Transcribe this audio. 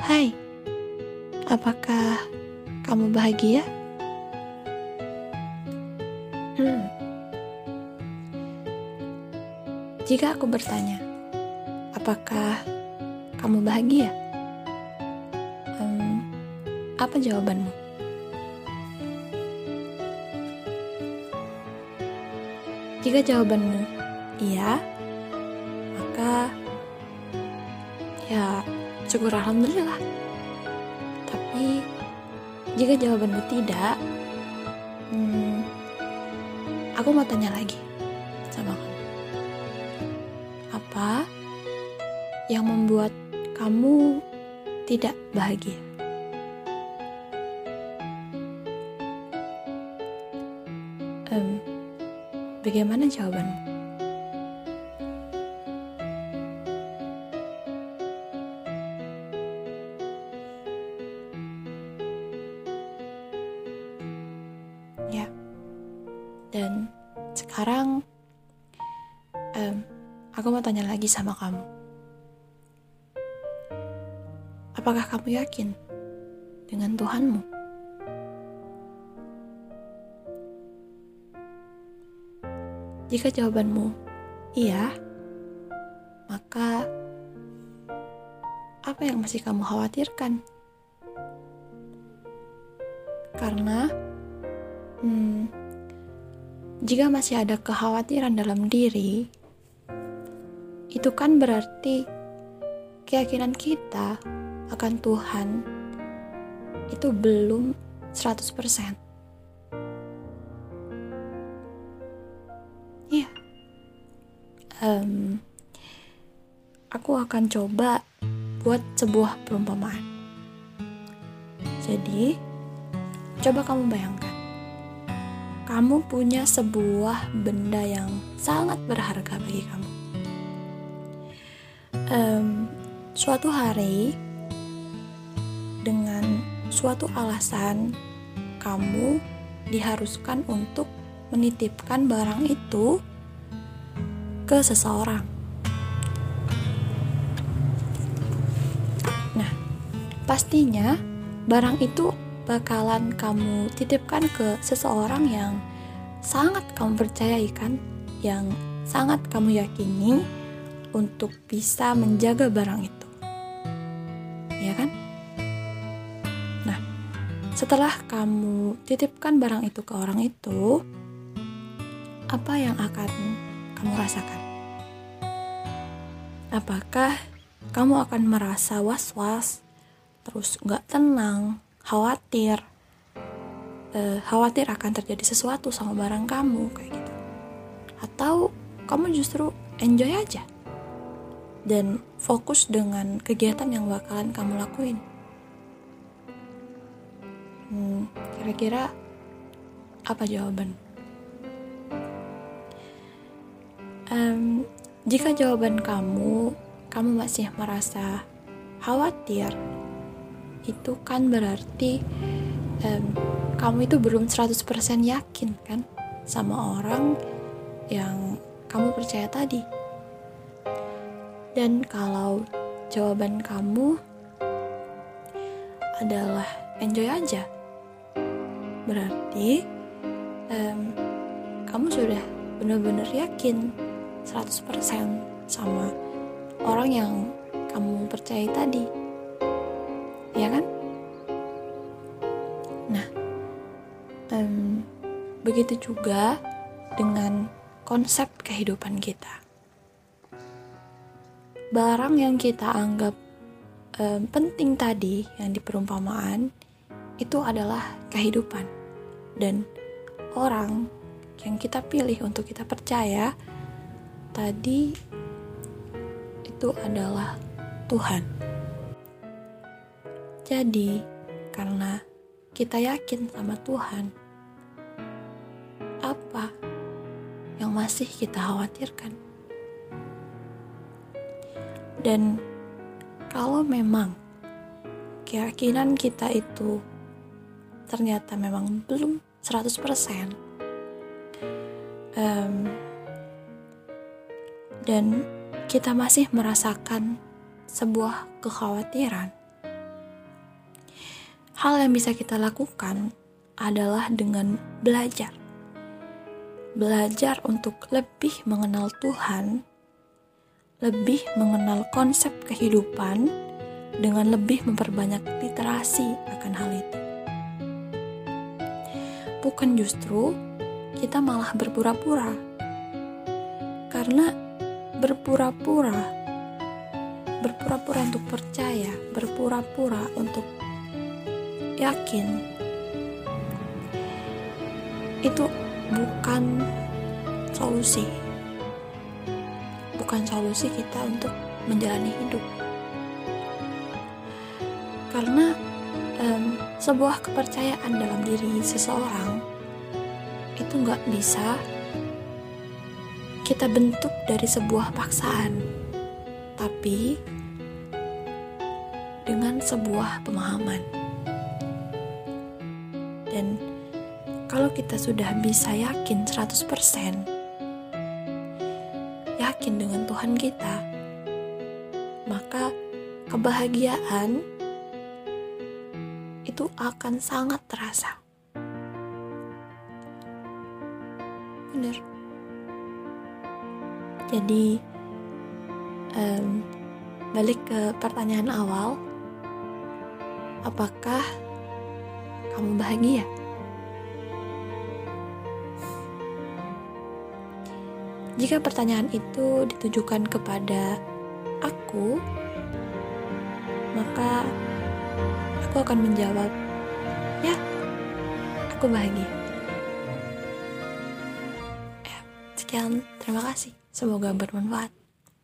Hai, apakah kamu bahagia? Hmm. Jika aku bertanya, apakah kamu bahagia? Hmm, apa jawabanmu? Jika jawabanmu iya, maka ya syukur alhamdulillah. Tapi jika jawabanmu tidak, hmm, aku mau tanya lagi sama kamu. Apa yang membuat kamu tidak bahagia? Bagaimana jawabanmu? Dan sekarang um, aku mau tanya lagi sama kamu. Apakah kamu yakin dengan Tuhanmu? Jika jawabanmu iya, maka apa yang masih kamu khawatirkan? Karena hmm, jika masih ada kekhawatiran dalam diri, itu kan berarti keyakinan kita akan Tuhan itu belum 100%. Iya. Um, aku akan coba buat sebuah perumpamaan. Jadi, coba kamu bayangkan. Kamu punya sebuah benda yang sangat berharga bagi kamu. Um, suatu hari, dengan suatu alasan, kamu diharuskan untuk menitipkan barang itu ke seseorang. Nah, pastinya barang itu bakalan kamu titipkan ke seseorang yang sangat kamu percayai kan, yang sangat kamu yakini untuk bisa menjaga barang itu. Ya kan? Nah, setelah kamu titipkan barang itu ke orang itu, apa yang akan kamu rasakan? Apakah kamu akan merasa was-was, terus nggak tenang, khawatir, uh, khawatir akan terjadi sesuatu sama barang kamu kayak gitu? Atau kamu justru enjoy aja dan fokus dengan kegiatan yang bakalan kamu lakuin? Hmm, kira-kira apa jawaban? Um, jika jawaban kamu, kamu masih merasa khawatir, itu kan berarti um, kamu itu belum 100% yakin kan sama orang yang kamu percaya tadi. Dan kalau jawaban kamu adalah enjoy aja, berarti um, kamu sudah benar-benar yakin 100% sama orang yang kamu percayai tadi. Ya kan? Nah, um, begitu juga dengan konsep kehidupan kita. Barang yang kita anggap um, penting tadi yang di perumpamaan itu adalah kehidupan dan orang yang kita pilih untuk kita percaya tadi itu adalah Tuhan. Jadi, karena kita yakin sama Tuhan, apa yang masih kita khawatirkan? Dan kalau memang keyakinan kita itu ternyata memang belum 100% um, dan kita masih merasakan sebuah kekhawatiran, hal yang bisa kita lakukan adalah dengan belajar. Belajar untuk lebih mengenal Tuhan, lebih mengenal konsep kehidupan, dengan lebih memperbanyak literasi akan hal itu. Bukan justru kita malah berpura-pura, karena berpura-pura, berpura-pura untuk percaya, berpura-pura untuk yakin? Itu bukan solusi. Bukan solusi kita untuk menjalani hidup. Karena um, sebuah kepercayaan dalam diri seseorang itu nggak bisa kita bentuk dari sebuah paksaan tapi dengan sebuah pemahaman kalau kita sudah bisa yakin 100% yakin dengan Tuhan kita, maka kebahagiaan itu akan sangat terasa. Benar. Jadi um, balik ke pertanyaan awal, apakah kamu bahagia? Jika pertanyaan itu ditujukan kepada aku, maka aku akan menjawab, "Ya, aku bahagia." Ya, sekian, terima kasih. Semoga bermanfaat.